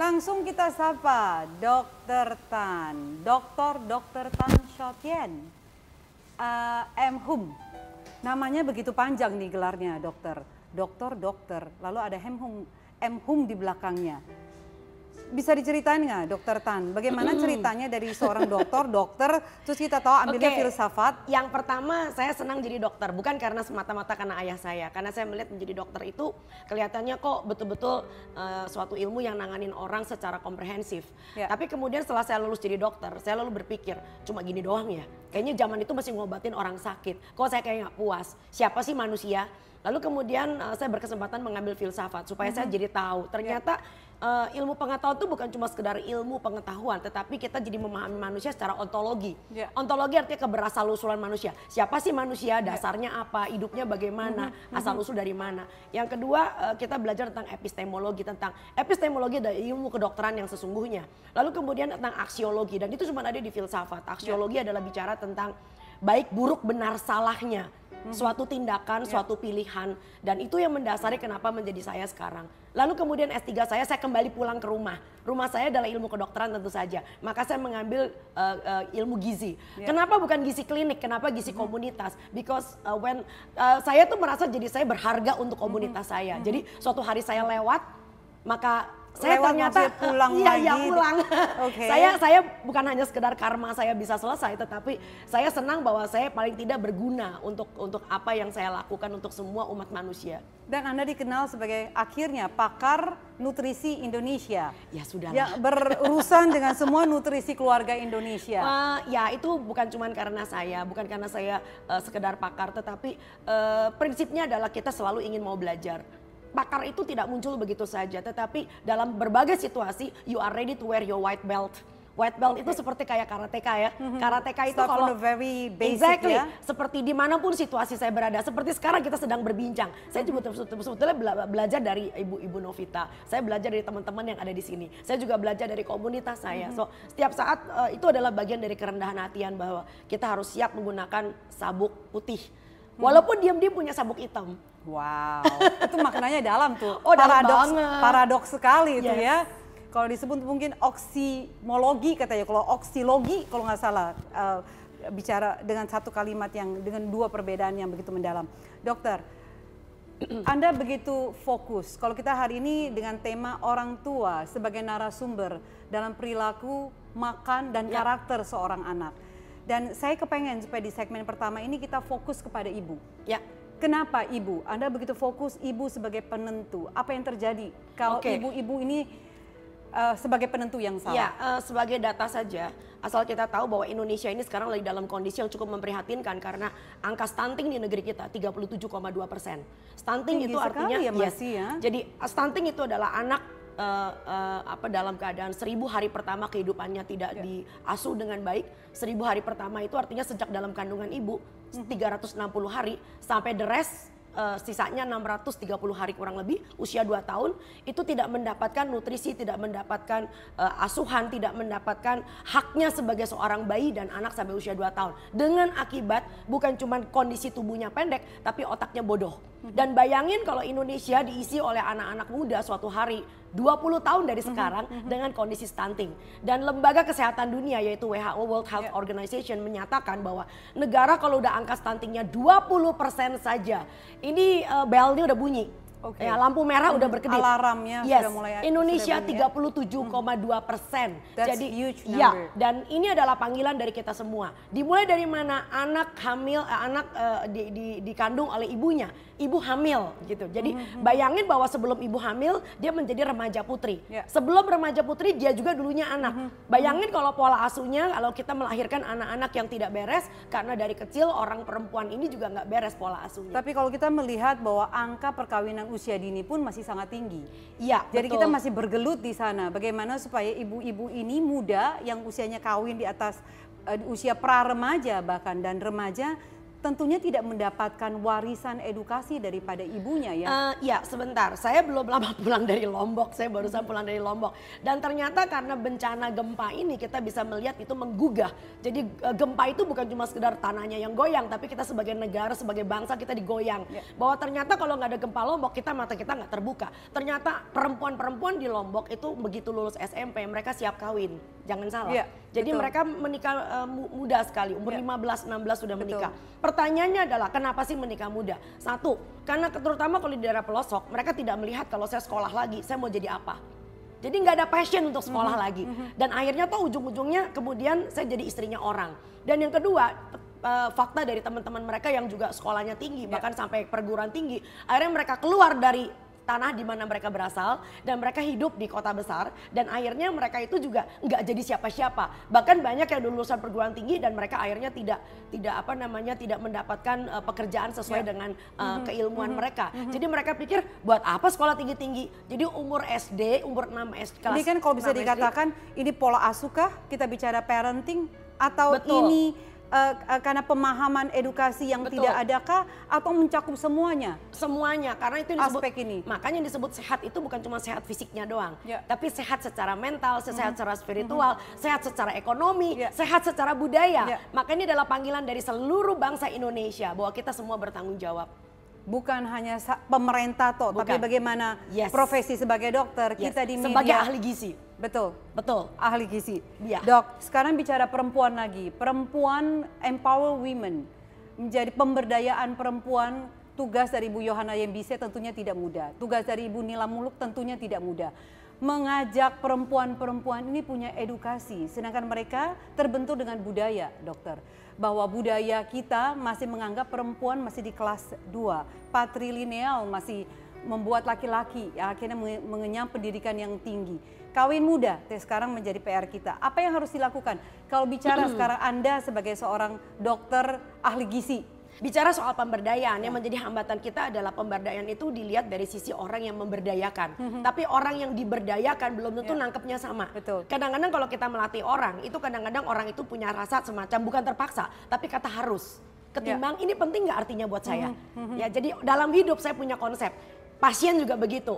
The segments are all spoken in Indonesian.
Langsung kita sapa Dr. Tan, Dr. Dr. Tan Shotien, uh, M. Hum. Namanya begitu panjang nih gelarnya dokter. Dokter, dokter, lalu ada M. Hum di belakangnya bisa diceritain nggak dokter Tan? Bagaimana ceritanya dari seorang dokter dokter terus kita tahu ambilnya okay. filsafat? Yang pertama saya senang jadi dokter. Bukan karena semata-mata karena ayah saya. Karena saya melihat menjadi dokter itu kelihatannya kok betul-betul uh, suatu ilmu yang nanganin orang secara komprehensif. Ya. tapi kemudian setelah saya lulus jadi dokter saya lalu berpikir cuma gini doang ya. Kayaknya zaman itu masih ngobatin orang sakit. Kok saya kayak nggak puas? Siapa sih manusia Lalu kemudian uh, saya berkesempatan mengambil filsafat supaya mm -hmm. saya jadi tahu ternyata yeah. uh, ilmu pengetahuan itu bukan cuma sekedar ilmu pengetahuan, tetapi kita jadi memahami manusia secara ontologi. Yeah. Ontologi artinya keberasal usulan manusia. Siapa sih manusia? Ya. Dasarnya yeah. apa? Hidupnya bagaimana? Mm -hmm. Asal usul dari mana? Yang kedua uh, kita belajar tentang epistemologi tentang epistemologi dari ilmu kedokteran yang sesungguhnya. Lalu kemudian tentang aksiologi dan itu cuma ada di filsafat. Aksiologi yeah. adalah bicara tentang baik buruk benar salahnya hmm. suatu tindakan, yeah. suatu pilihan dan itu yang mendasari kenapa menjadi saya sekarang. Lalu kemudian S3 saya saya kembali pulang ke rumah. Rumah saya adalah ilmu kedokteran tentu saja. Maka saya mengambil uh, uh, ilmu gizi. Yeah. Kenapa bukan gizi klinik? Kenapa gizi hmm. komunitas? Because uh, when uh, saya tuh merasa jadi saya berharga untuk komunitas hmm. saya. Hmm. Jadi suatu hari saya lewat maka saya Lewat ternyata pulang iya, lagi. Iya pulang. Okay. saya saya bukan hanya sekedar karma saya bisa selesai, tetapi saya senang bahwa saya paling tidak berguna untuk untuk apa yang saya lakukan untuk semua umat manusia. Dan Anda dikenal sebagai akhirnya pakar nutrisi Indonesia. Ya sudah. Yang berurusan dengan semua nutrisi keluarga Indonesia. Uh, ya itu bukan cuma karena saya, bukan karena saya uh, sekedar pakar, tetapi uh, prinsipnya adalah kita selalu ingin mau belajar pakar itu tidak muncul begitu saja, tetapi dalam berbagai situasi you are ready to wear your white belt. White belt okay. itu seperti kayak karateka ya. Mm-hmm. Karateka itu Start kalau very basic exactly, ya. Seperti di mana pun situasi saya berada. Seperti sekarang kita sedang berbincang. Saya juga sebetulnya belajar dari ibu-ibu Novita. Saya belajar dari teman-teman yang ada di sini. Saya juga belajar dari komunitas saya. Mm-hmm. So setiap saat uh, itu adalah bagian dari kerendahan hatian bahwa kita harus siap menggunakan sabuk putih. Mm-hmm. Walaupun diam-diam punya sabuk hitam. Wow, itu maknanya dalam tuh. Oh, paradoks, paradoks sekali itu ya. Kalau disebut mungkin oksimologi katanya, kalau oksilogi kalau nggak salah uh, bicara dengan satu kalimat yang dengan dua perbedaan yang begitu mendalam. Dokter, anda begitu fokus. Kalau kita hari ini dengan tema orang tua sebagai narasumber dalam perilaku, makan, dan ya. karakter seorang anak. Dan saya kepengen supaya di segmen pertama ini kita fokus kepada ibu. Ya. Kenapa ibu? Anda begitu fokus ibu sebagai penentu. Apa yang terjadi kalau ibu-ibu okay. ini uh, sebagai penentu yang salah? Ya, uh, sebagai data saja. Asal kita tahu bahwa Indonesia ini sekarang lagi dalam kondisi yang cukup memprihatinkan karena angka stunting di negeri kita 37,2 persen. Stunting Tinggi itu artinya ya masih ya. Jadi stunting itu adalah anak uh, uh, apa dalam keadaan seribu hari pertama kehidupannya tidak ya. diasuh dengan baik. Seribu hari pertama itu artinya sejak dalam kandungan ibu 360 hari sampai the rest uh, sisanya 630 hari kurang lebih usia 2 tahun itu tidak mendapatkan nutrisi, tidak mendapatkan uh, asuhan, tidak mendapatkan haknya sebagai seorang bayi dan anak sampai usia 2 tahun. Dengan akibat bukan cuma kondisi tubuhnya pendek tapi otaknya bodoh. Dan bayangin kalau Indonesia diisi oleh anak-anak muda suatu hari 20 tahun dari mhm, sekarang mm -hmm. dengan kondisi stunting. Dan lembaga kesehatan dunia yaitu WHO World Health yeah. Organization menyatakan bahwa negara kalau udah angka stuntingnya 20% saja, ini uh, belnya udah bunyi Okay. Ya, lampu merah hmm, udah berkedip. Alarmnya yes. sudah mulai Indonesia 37,2 persen. Jadi huge number. ya dan ini adalah panggilan dari kita semua. Dimulai dari mana anak hamil, eh, anak uh, di, di, dikandung oleh ibunya, ibu hamil gitu. Jadi mm -hmm. bayangin bahwa sebelum ibu hamil dia menjadi remaja putri. Yeah. Sebelum remaja putri dia juga dulunya anak. Mm -hmm. Bayangin kalau pola asuhnya kalau kita melahirkan anak-anak yang tidak beres karena dari kecil orang perempuan ini juga nggak beres pola asuhnya. Tapi kalau kita melihat bahwa angka perkawinan usia dini pun masih sangat tinggi. Iya. Jadi betul. kita masih bergelut di sana. Bagaimana supaya ibu-ibu ini muda yang usianya kawin di atas uh, usia pra remaja bahkan dan remaja tentunya tidak mendapatkan warisan edukasi daripada ibunya ya. Uh, ya sebentar, saya belum lama pulang dari Lombok, saya baru saja pulang dari Lombok. Dan ternyata karena bencana gempa ini kita bisa melihat itu menggugah. Jadi uh, gempa itu bukan cuma sekedar tanahnya yang goyang, tapi kita sebagai negara, sebagai bangsa kita digoyang. Ya. Bahwa ternyata kalau nggak ada gempa Lombok, kita mata kita nggak terbuka. Ternyata perempuan-perempuan di Lombok itu begitu lulus SMP mereka siap kawin, jangan salah. Ya, Jadi betul. mereka menikah uh, muda sekali, umur ya. 15-16 sudah menikah. Betul Pertanyaannya adalah kenapa sih menikah muda? Satu, karena terutama kalau di daerah pelosok mereka tidak melihat kalau saya sekolah lagi, saya mau jadi apa. Jadi nggak ada passion untuk sekolah mm -hmm. lagi. Mhm. Dan akhirnya tuh ujung-ujungnya kemudian saya jadi istrinya orang. Dan yang kedua, uh, fakta dari teman-teman mereka yang juga sekolahnya tinggi, yeah. bahkan sampai perguruan tinggi, akhirnya mereka keluar dari tanah di mana mereka berasal dan mereka hidup di kota besar dan akhirnya mereka itu juga nggak jadi siapa-siapa bahkan banyak yang lulusan perguruan tinggi dan mereka akhirnya tidak tidak apa namanya tidak mendapatkan uh, pekerjaan sesuai yeah. dengan uh, mm-hmm. keilmuan mm-hmm. mereka mm-hmm. jadi mereka pikir buat apa sekolah tinggi-tinggi jadi umur SD umur 6 SD kelas ini kan kalau bisa dikatakan SD, ini pola asuh kita bicara parenting atau Betul. ini uh, uh, karena pemahaman edukasi yang Betul. tidak adakah atau mencakup semuanya? Semuanya, karena itu disebut, aspek ini. Makanya disebut sehat itu bukan cuma sehat fisiknya doang, ya. tapi sehat secara mental, sehat mm-hmm. secara spiritual, mm-hmm. sehat secara ekonomi, ya. sehat secara budaya. Ya. Makanya ini adalah panggilan dari seluruh bangsa Indonesia bahwa kita semua bertanggung jawab bukan hanya pemerintah toh, tapi bagaimana yes. profesi sebagai dokter yes. kita di media sebagai ahli gizi. Betul. Betul. Ahli gizi. Ya. Dok, sekarang bicara perempuan lagi. Perempuan empower women menjadi pemberdayaan perempuan tugas dari Ibu Yohana Yembise tentunya tidak mudah. Tugas dari Ibu Nila Muluk tentunya tidak mudah. Mengajak perempuan-perempuan ini punya edukasi, sedangkan mereka terbentuk dengan budaya, dokter bahwa budaya kita masih menganggap perempuan masih di kelas 2, patrilineal masih membuat laki-laki ya, akhirnya mengenyam pendidikan yang tinggi. Kawin muda sekarang menjadi PR kita. Apa yang harus dilakukan? Kalau bicara sekarang Anda sebagai seorang dokter ahli gizi, Bicara soal pemberdayaan, yang menjadi hambatan kita adalah pemberdayaan itu dilihat dari sisi orang yang memberdayakan. Mm-hmm. Tapi orang yang diberdayakan belum tentu yeah. nangkepnya sama. Betul. Kadang-kadang kalau kita melatih orang, itu kadang-kadang orang itu punya rasa semacam bukan terpaksa, tapi kata harus. Ketimbang yeah. ini penting nggak artinya buat saya. Mm-hmm. Ya, jadi dalam hidup saya punya konsep. Pasien juga begitu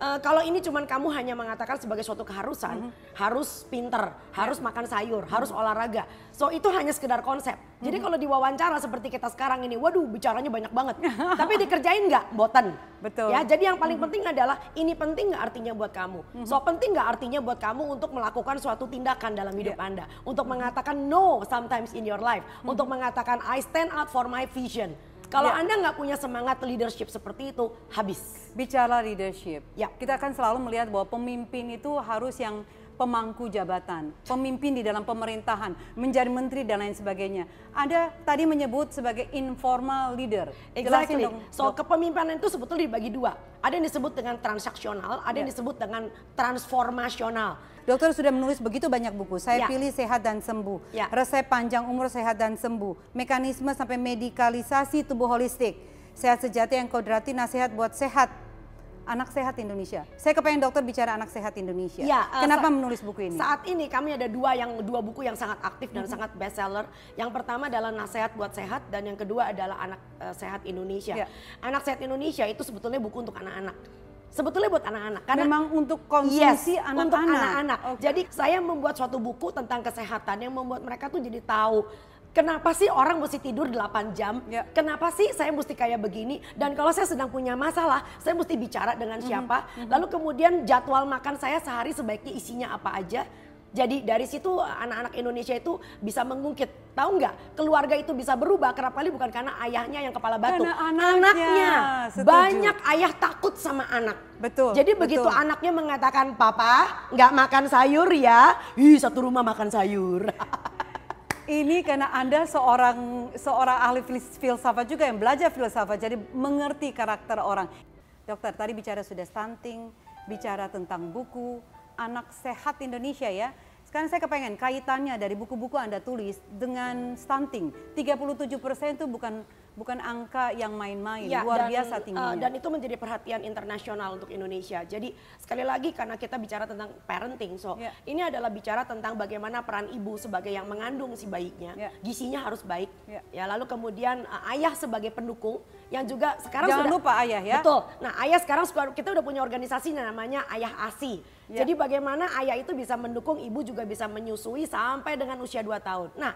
uh, kalau ini cuman kamu hanya mengatakan sebagai suatu keharusan, mm -hmm. harus pinter, harus yeah. makan sayur, mm -hmm. harus olahraga. So itu hanya sekedar konsep. Mm -hmm. Jadi kalau diwawancara seperti kita sekarang ini, waduh bicaranya banyak banget. Tapi dikerjain nggak? Boten. Betul. Ya, jadi yang paling mm -hmm. penting adalah ini penting nggak artinya buat kamu. Mm -hmm. So penting nggak artinya buat kamu untuk melakukan suatu tindakan dalam hidup yeah. Anda, untuk mengatakan no sometimes in your life, mm -hmm. untuk mengatakan I stand up for my vision. Kalau ya. Anda nggak punya semangat leadership seperti itu, habis. Bicara leadership, ya. kita akan selalu melihat bahwa pemimpin itu harus yang pemangku jabatan, pemimpin di dalam pemerintahan, menjadi menteri dan lain sebagainya. Ada tadi menyebut sebagai informal leader. Exactly. Dong, so kepemimpinan itu sebetulnya dibagi dua. Ada yang disebut dengan transaksional, ada yeah. yang ya. disebut dengan transformasional. Dokter sudah menulis begitu banyak buku. Saya ya. pilih sehat dan sembuh. Ya. Resep panjang umur sehat dan sembuh. Mekanisme sampai medikalisasi tubuh holistik. Sehat sejati yang kodrati nasihat buat sehat anak sehat Indonesia. Saya kepengen dokter bicara anak sehat Indonesia. Ya, uh, Kenapa menulis buku ini? Saat ini kami ada dua yang dua buku yang sangat aktif dan mm -hmm. sangat bestseller. Yang pertama adalah Nasihat buat Sehat dan yang kedua adalah Anak uh, Sehat Indonesia. Ya. Anak Sehat Indonesia itu sebetulnya buku untuk anak-anak sebetulnya buat anak-anak. Karena memang untuk konsumsi anak-anak. Yes, untuk anak-anak. Okay. Jadi saya membuat suatu buku tentang kesehatan yang membuat mereka tuh jadi tahu Kenapa sih orang mesti tidur 8 jam? Ya. Kenapa sih saya mesti kayak begini? Dan kalau saya sedang punya masalah, saya mesti bicara dengan mhm, siapa? Mm -hmm. Lalu kemudian jadwal makan saya sehari sebaiknya isinya apa aja? Jadi dari situ anak-anak Indonesia itu bisa mengungkit. Tahu nggak? Keluarga itu bisa berubah kerap kali bukan karena ayahnya yang kepala batu. Karena anaknya. anaknya. Banyak ayah takut sama anak. Betul. Jadi betul. begitu anaknya mengatakan, "Papa, nggak makan sayur ya." Ih, satu rumah makan sayur. Ini karena Anda seorang seorang ahli filsafat juga yang belajar filsafat, jadi mengerti karakter orang. Dokter, tadi bicara sudah stunting, bicara tentang buku, anak sehat Indonesia ya. Sekarang saya kepengen kaitannya dari buku-buku Anda tulis dengan stunting. 37% itu bukan bukan angka yang main-main, ya, luar dan, biasa tingginya. Uh, dan itu menjadi perhatian internasional untuk Indonesia. Jadi sekali lagi karena kita bicara tentang parenting, so ya. ini adalah bicara tentang bagaimana peran ibu sebagai yang mengandung si bayinya, ya. gisinya harus baik. Ya, ya lalu kemudian uh, ayah sebagai pendukung yang juga sekarang Jangan sudah lupa ayah ya. Betul. Nah, ayah sekarang kita udah punya organisasi namanya Ayah ASI. Ya. Jadi bagaimana ayah itu bisa mendukung ibu juga bisa menyusui sampai dengan usia 2 tahun. Nah,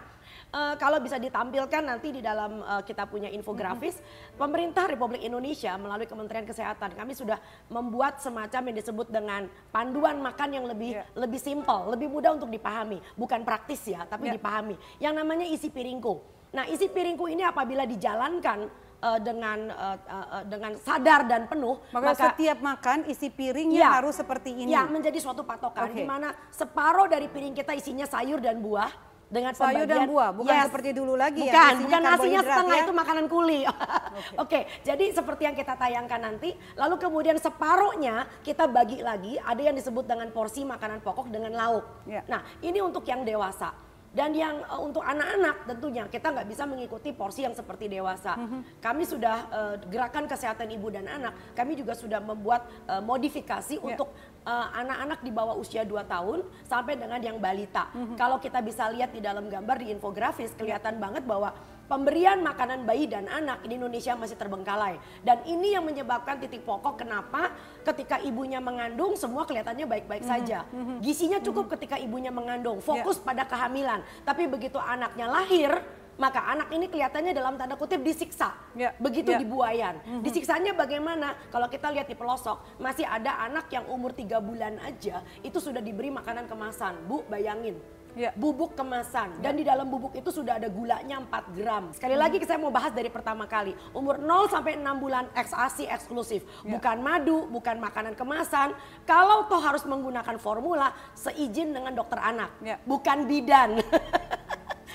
uh, kalau bisa ditampilkan nanti di dalam uh, kita punya infografis, mm-hmm. pemerintah Republik Indonesia melalui Kementerian Kesehatan kami sudah membuat semacam yang disebut dengan panduan makan yang lebih yeah. lebih simpel, lebih mudah untuk dipahami, bukan praktis ya, tapi yeah. dipahami. Yang namanya isi piringku. Nah, isi piringku ini apabila dijalankan uh, dengan uh, uh, dengan sadar dan penuh maka, maka setiap makan isi piringnya ya, harus seperti ini ya menjadi suatu patokan okay. di mana separuh dari piring kita isinya sayur dan buah dengan sayur dan buah bukan yes. seperti dulu lagi bukan, ya bukan nasinya setengah ya? itu makanan kuli oke okay. okay, jadi seperti yang kita tayangkan nanti lalu kemudian separuhnya kita bagi lagi ada yang disebut dengan porsi makanan pokok dengan lauk yeah. nah ini untuk yang dewasa dan yang uh, untuk anak-anak tentunya kita nggak bisa mengikuti porsi yang seperti dewasa. Mm -hmm. Kami sudah uh, gerakan kesehatan ibu dan anak, kami juga sudah membuat uh, modifikasi yeah. untuk anak-anak uh, di bawah usia 2 tahun sampai dengan yang balita. Mm -hmm. Kalau kita bisa lihat di dalam gambar di infografis kelihatan banget bahwa pemberian makanan bayi dan anak di Indonesia masih terbengkalai. Dan ini yang menyebabkan titik pokok kenapa ketika ibunya mengandung semua kelihatannya baik-baik mm -hmm. saja. Mm -hmm. Gisinya cukup mm -hmm. ketika ibunya mengandung, fokus yeah. pada kehamilan. Tapi begitu anaknya lahir, maka anak ini kelihatannya dalam tanda kutip disiksa. Yeah. Begitu yeah. dibuayan. Mm -hmm. Disiksanya bagaimana? Kalau kita lihat di pelosok, masih ada anak yang umur tiga bulan aja itu sudah diberi makanan kemasan. Bu, bayangin ya. bubuk kemasan dan ya. di dalam bubuk itu sudah ada gulanya 4 gram. Sekali hmm. lagi saya mau bahas dari pertama kali. Umur 0 sampai 6 bulan eksasi eksklusif. Ya. Bukan madu, bukan makanan kemasan. Kalau toh harus menggunakan formula seizin dengan dokter anak. Ya. Bukan bidan.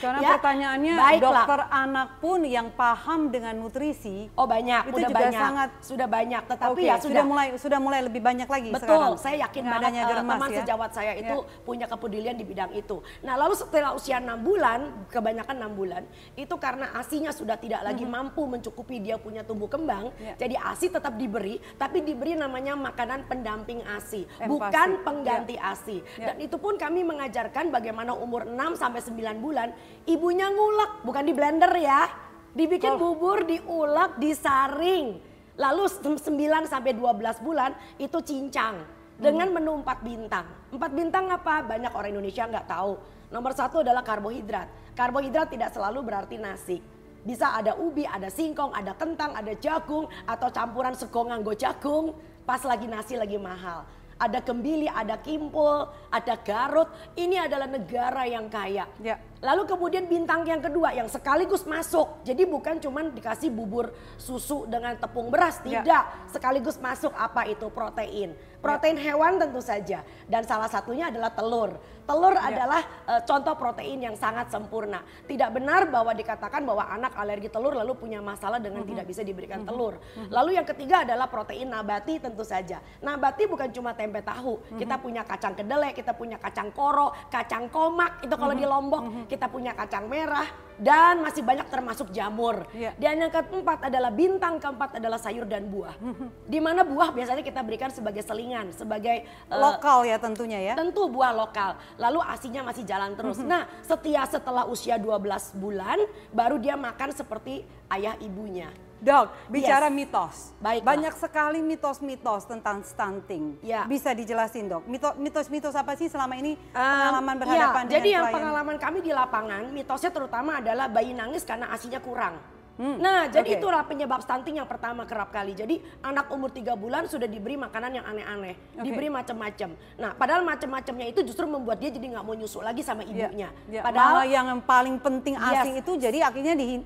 Karena ya, pertanyaannya baiklah. dokter anak pun yang paham dengan nutrisi. Oh banyak, itu udah juga banyak. sangat sudah banyak. Tetapi okay, ya sudah, sudah mulai sudah mulai lebih banyak lagi. Betul, sekarang. saya yakin banget adanya uh, teman ya? sejawat saya itu ya. punya kepedulian di bidang itu. Nah lalu setelah usia enam bulan, kebanyakan enam bulan, itu karena asinya sudah tidak lagi mm -hmm. mampu mencukupi dia punya tumbuh kembang, ya. jadi asi tetap diberi, tapi diberi namanya makanan pendamping asi, Empasi. bukan pengganti ya. asi. Ya. Dan itu pun kami mengajarkan bagaimana umur 6 sampai 9 bulan ibunya ngulek, bukan di blender ya. Dibikin oh. bubur, diulek, disaring. Lalu 9 sampai 12 bulan itu cincang dengan hmm. menu 4 bintang. 4 bintang apa? Banyak orang Indonesia nggak tahu. Nomor satu adalah karbohidrat. Karbohidrat tidak selalu berarti nasi. Bisa ada ubi, ada singkong, ada kentang, ada jagung, atau campuran sekong nganggo jagung. Pas lagi nasi lagi mahal ada kembili, ada kimpul, ada garut. Ini adalah negara yang kaya. Ya. Lalu kemudian bintang yang kedua yang sekaligus masuk. Jadi bukan cuma dikasih bubur susu dengan tepung beras, ya. tidak. Ya. Sekaligus masuk apa itu protein. Protein ya. hewan tentu saja dan salah satunya adalah telur. Telur ya. adalah uh, contoh protein yang sangat sempurna. Tidak benar bahwa dikatakan bahwa anak alergi telur lalu punya masalah dengan mm -hmm. tidak bisa diberikan mm -hmm. telur. Mm -hmm. Lalu yang ketiga adalah protein nabati tentu saja. Nabati bukan cuma tempe tahu. Mm -hmm. Kita punya kacang kedelai, kita punya kacang koro, kacang komak itu kalau mm -hmm. di Lombok. Mm -hmm kita punya kacang merah, dan masih banyak termasuk jamur. Yeah. Dan yang keempat adalah bintang keempat adalah sayur dan buah. Di mana buah biasanya kita berikan sebagai selingan, sebagai uh, lokal ya tentunya ya. Tentu buah lokal. Lalu asinya masih jalan terus. nah, setia setelah usia 12 bulan baru dia makan seperti ayah ibunya. Dok, bicara yes. mitos. Baik. Banyak sekali mitos-mitos tentang stunting. Ya. Bisa dijelasin, Dok. Mitos-mitos apa sih selama ini pengalaman um, berhadapan ya, dengan Jadi yang klien? pengalaman kami di lapangan, mitosnya terutama adalah bayi nangis karena asinya kurang. Hmm, nah, jadi okay. itulah penyebab stunting yang pertama kerap kali. Jadi anak umur tiga bulan sudah diberi makanan yang aneh-aneh, okay. diberi macam-macam. Nah, padahal macam-macamnya itu justru membuat dia jadi nggak mau nyusu lagi sama iya, ibunya. Yeah, yeah. Padahal Malah yang paling penting asi yes. itu jadi akhirnya di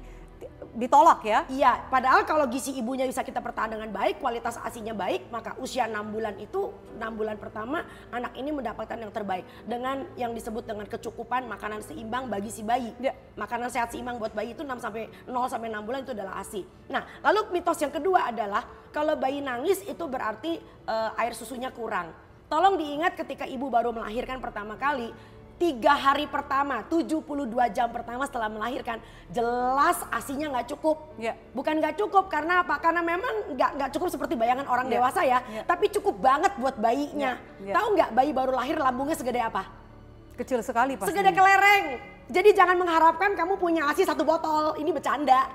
ditolak ya? Iya, padahal kalau gizi ibunya bisa kita pertahankan dengan baik, kualitas asinya baik, maka usia 6 bulan itu, 6 bulan pertama anak ini mendapatkan yang terbaik. Dengan yang disebut dengan kecukupan makanan seimbang bagi si bayi. Ya. Makanan sehat seimbang buat bayi itu 6 sampai 0 sampai 6 bulan itu adalah ASI. Nah, lalu mitos yang kedua adalah kalau bayi nangis itu berarti uh, air susunya kurang. Tolong diingat ketika ibu baru melahirkan pertama kali, tiga hari pertama, 72 jam pertama setelah melahirkan, jelas asinya nggak cukup. Ya. Bukan nggak cukup karena apa? Karena memang nggak nggak cukup seperti bayangan orang Ya. dewasa ya, Ya. tapi cukup banget buat bayinya. Ya. Ya. Tahu nggak bayi baru lahir lambungnya segede apa? Kecil sekali pasti. Segede kelereng. Jadi jangan mengharapkan kamu punya ASI satu botol. Ini bercanda.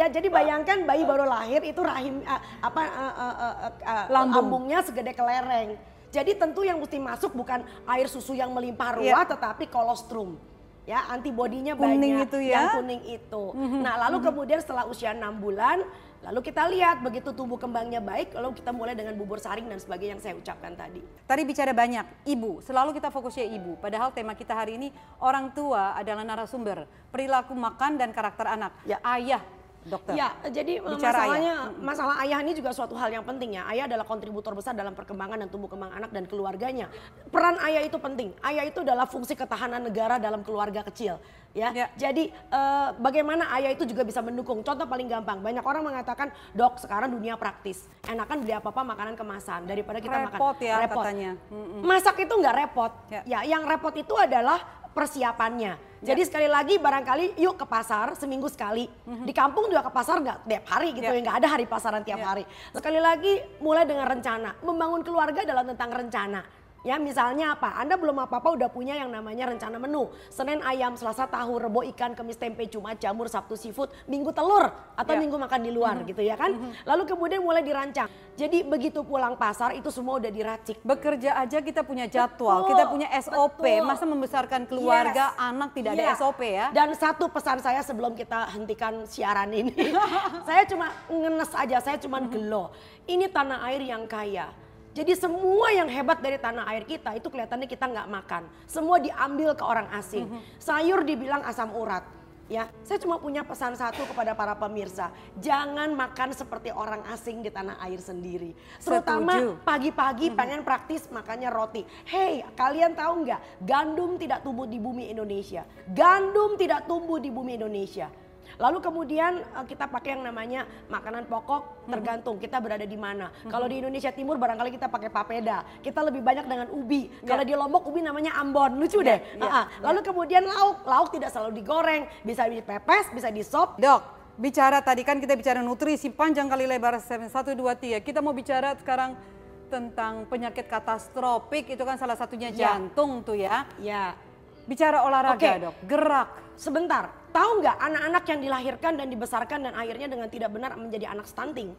Ya jadi bayangkan bayi baru lahir itu rahim eh, apa eh, eh, eh, Lambung. lambungnya segede kelereng. Jadi tentu yang mesti masuk bukan air susu yang melimpah ruah Iya. tetapi kolostrum. Ya, antibodinya Kuning banyak itu ya. yang kuning itu. Nah, lalu kemudian setelah usia 6 bulan, lalu kita lihat begitu tumbuh kembangnya baik, lalu kita mulai dengan bubur saring dan sebagainya yang saya ucapkan tadi. Tadi bicara banyak, ibu. Selalu kita fokusnya ibu. Padahal tema kita hari ini orang tua adalah narasumber. Perilaku makan dan karakter anak. Ya. Ayah, dokter. Ya, jadi eh, Bicara masalahnya ayah. masalah ayah ini juga suatu hal yang penting ya. Ayah adalah kontributor besar dalam perkembangan dan tumbuh kembang anak dan keluarganya. Peran ayah itu penting. Ayah itu adalah fungsi ketahanan negara dalam keluarga kecil. Ya, Ya. jadi eh, bagaimana ayah itu juga bisa mendukung. Contoh paling gampang, banyak orang mengatakan, dok sekarang dunia praktis, enakan beli apa apa makanan kemasan daripada kita Repot makan. ya katanya. Mm-mm. Masak itu nggak repot. Ya. Ya. yang repot itu adalah persiapannya. Jadi sekali lagi barangkali yuk ke pasar seminggu sekali. Di kampung juga ke pasar nggak tiap hari gitu Ya. ya, nggak ada hari pasaran tiap Ya. hari. Sekali lagi mulai dengan rencana. Membangun keluarga adalah tentang rencana. Ya misalnya apa? Anda belum apa-apa udah punya yang namanya rencana menu. Senin ayam, Selasa tahu, Rebo ikan, Kamis tempe, Jumat jamur, Sabtu seafood, Minggu telur atau Ya. Minggu makan di luar gitu ya kan. Lalu kemudian mulai dirancang. Jadi begitu pulang pasar itu semua udah diracik. Bekerja aja kita punya jadwal, Betul, kita punya SOP. betul. Masa membesarkan keluarga, Yes. anak tidak ada Iya. SOP ya? Dan satu pesan saya sebelum kita hentikan siaran ini. saya cuma ngenes aja, saya cuma gelo. Ini tanah air yang kaya. Jadi semua yang hebat dari tanah air kita itu kelihatannya kita nggak makan. Semua diambil ke orang asing. Sayur dibilang asam urat. Ya, saya cuma punya pesan satu kepada para pemirsa, jangan makan seperti orang asing di tanah air sendiri. Terutama pagi-pagi pengen praktis makannya roti. Hey, kalian tahu nggak? Gandum tidak tumbuh di bumi Indonesia. Gandum tidak tumbuh di bumi Indonesia. Lalu kemudian eh, kita pakai yang namanya makanan pokok tergantung kita berada di mana. Kalau di Indonesia Timur barangkali kita pakai papeda. Kita lebih banyak dengan ubi. Kalau di Lombok ubi namanya ambon. Lucu deh. Ya, ya. Lalu kemudian lauk. Lauk tidak selalu digoreng, bisa dipepes, bisa di sop. Dok, bicara tadi kan kita bicara nutrisi panjang kali lebar 1, 2, 3. Kita mau bicara sekarang tentang penyakit katastropik itu kan salah satunya Ya. jantung tuh ya. Ya, Bicara olahraga Oke. dok, gerak. Sebentar, tahu nggak anak-anak yang dilahirkan dan dibesarkan dan akhirnya dengan tidak benar menjadi anak stunting?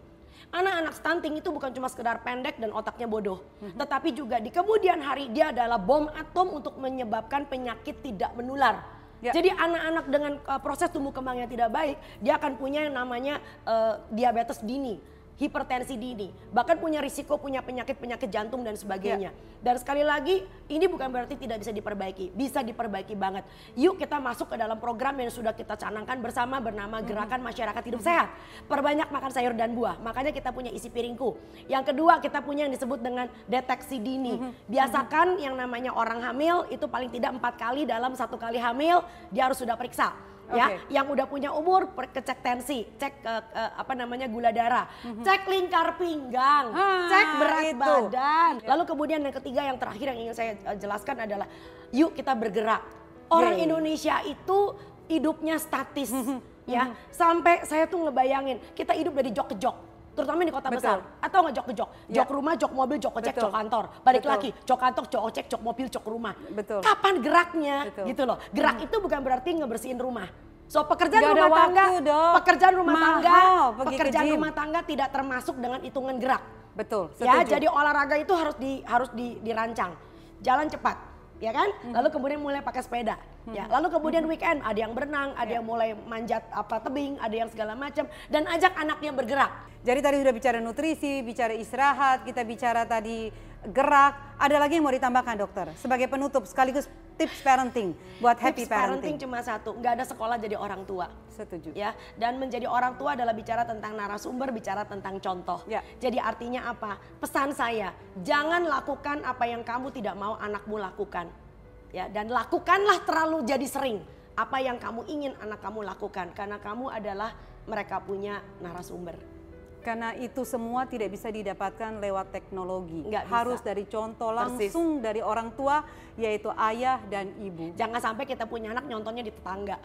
Anak-anak stunting itu bukan cuma sekedar pendek dan otaknya bodoh, tetapi juga di kemudian hari dia adalah bom atom untuk menyebabkan penyakit tidak menular. Ya. Jadi anak-anak dengan uh, proses tumbuh kembang yang tidak baik, dia akan punya yang namanya uh, diabetes dini, hipertensi dini, bahkan punya risiko punya penyakit-penyakit jantung dan sebagainya. Dan sekali lagi, ini bukan berarti tidak bisa diperbaiki, bisa diperbaiki banget. Yuk kita masuk ke dalam program yang sudah kita canangkan bersama bernama Gerakan Masyarakat Hidup Sehat. Perbanyak makan sayur dan buah, makanya kita punya isi piringku. Yang kedua kita punya yang disebut dengan deteksi dini. Biasakan yang namanya orang hamil itu paling tidak empat kali dalam satu kali hamil dia harus sudah periksa ya yang udah punya umur kecek tensi cek eh, eh, apa namanya gula darah cek lingkar pinggang. Ah, cek berat itu. badan lalu kemudian yang ketiga yang terakhir yang ingin saya eh, jelaskan adalah yuk kita bergerak orang Yeay. Indonesia itu hidupnya statis Mhm. ya sampai saya tuh ngebayangin kita hidup dari jok ke jok terutama di kota Betul. besar atau nggak jok ke jok Ya. jok rumah jok mobil jok ojek jok kantor balik Betul. lagi jok kantor jok ojek jok mobil jok rumah Betul. kapan geraknya Betul. gitu loh gerak itu bukan berarti ngebersihin rumah so pekerjaan ada rumah tangga Dok. pekerjaan rumah Mahal tangga pekerjaan rumah tangga tidak termasuk dengan hitungan gerak Betul, ya setuju. jadi olahraga itu harus di harus di, dirancang jalan cepat ya kan Hmm. lalu kemudian mulai pakai sepeda ya lalu kemudian weekend ada yang berenang ada Ya. yang mulai manjat apa tebing ada yang segala macam dan ajak anaknya bergerak Jadi tadi sudah bicara nutrisi, bicara istirahat, kita bicara tadi gerak. Ada lagi yang mau ditambahkan dokter? Sebagai penutup sekaligus tips parenting buat happy Tips parenting parenting. cuma satu nggak ada sekolah jadi orang tua Setuju. ya dan menjadi orang tua adalah bicara tentang narasumber bicara tentang contoh Ya. jadi artinya apa pesan saya jangan lakukan apa yang kamu tidak mau anakmu lakukan ya dan lakukanlah terlalu jadi sering apa yang kamu ingin anak kamu lakukan karena kamu adalah mereka punya narasumber Karena itu semua tidak bisa didapatkan lewat teknologi. Nggak bisa. Harus dari contoh Persis. langsung dari orang tua, yaitu ayah dan ibu. Jangan sampai kita punya anak nyontohnya di tetangga.